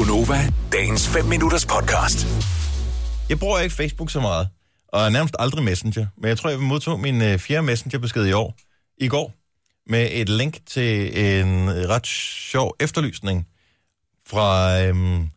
Gunova, dagens 5 minutters podcast. Jeg bruger ikke Facebook så meget, og nærmest aldrig Messenger. Men jeg tror, jeg modtog min øh, fjerde Messenger-besked i år, i går, med et link til en ret sjov efterlysning fra... Øhm,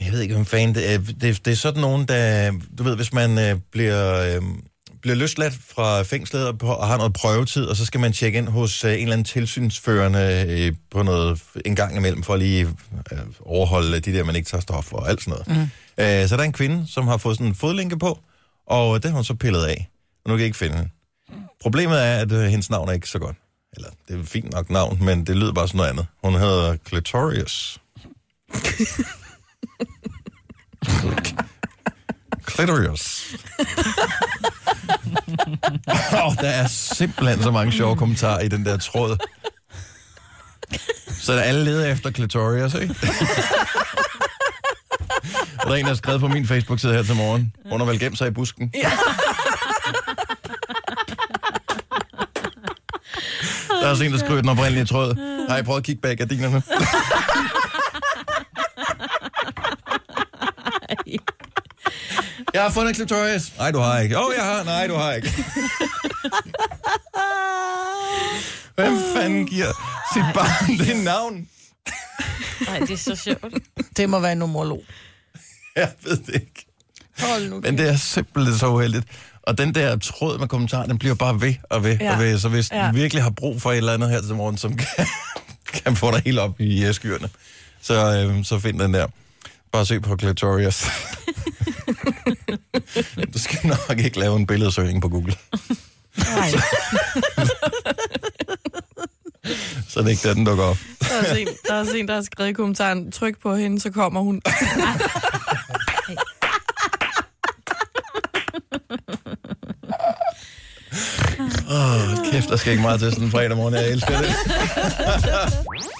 jeg ved ikke, hvem fanden det er. Det, det er sådan nogen, der... Du ved, hvis man øh, bliver... Øh, bliver løsladt fra fængslet og, har noget prøvetid, og så skal man tjekke ind hos øh, en eller anden tilsynsførende øh, på noget en gang imellem, for at lige øh, overholde de der, man ikke tager stoffer og alt sådan noget. Mm. Øh, så der er en kvinde, som har fået sådan en fodlænke på, og den har hun så pillet af. Og nu kan jeg ikke finde hende. Problemet er, at øh, hendes navn er ikke så godt. Eller, det er fint nok navn, men det lyder bare sådan noget andet. Hun hedder Clitorius. Clitorius. oh, der er simpelthen så mange sjove kommentarer i den der tråd. Så der alle leder efter Clitorius, ikke? Og der er en, der har skrevet på min Facebook-side her til morgen. Hun har vel sig i busken. Ja. Der er også en, der skriver den oprindelige tråd. Har I prøvet at kigge bag gardinerne? Jeg har fundet Clitorius. Nej, du har ikke. Åh, oh, jeg har. Nej, du har ikke. Hvem fanden giver sit barn det navn? Nej, det er så sjovt. Det må være en numerolog. Jeg ved det ikke. Hold nu. Men det er simpelthen så uheldigt. Og den der tråd med kommentarer, den bliver bare ved og ved ja. Og ved. Så hvis ja. Du virkelig har brug for et eller andet her til morgen, som kan, kan få dig helt op i øh, skyerne, så, øh, så find den der. Bare søg på Clitorius. Du skal nok ikke lave en billedsøgning på Google. Nej. Så det er ikke der, den dukker op. Der er, en, der er også en, der har skrevet i kommentaren, tryk på hende, så kommer hun. Åh, oh, kæft, der skal ikke meget til sådan en fredag morgen. Jeg elsker det.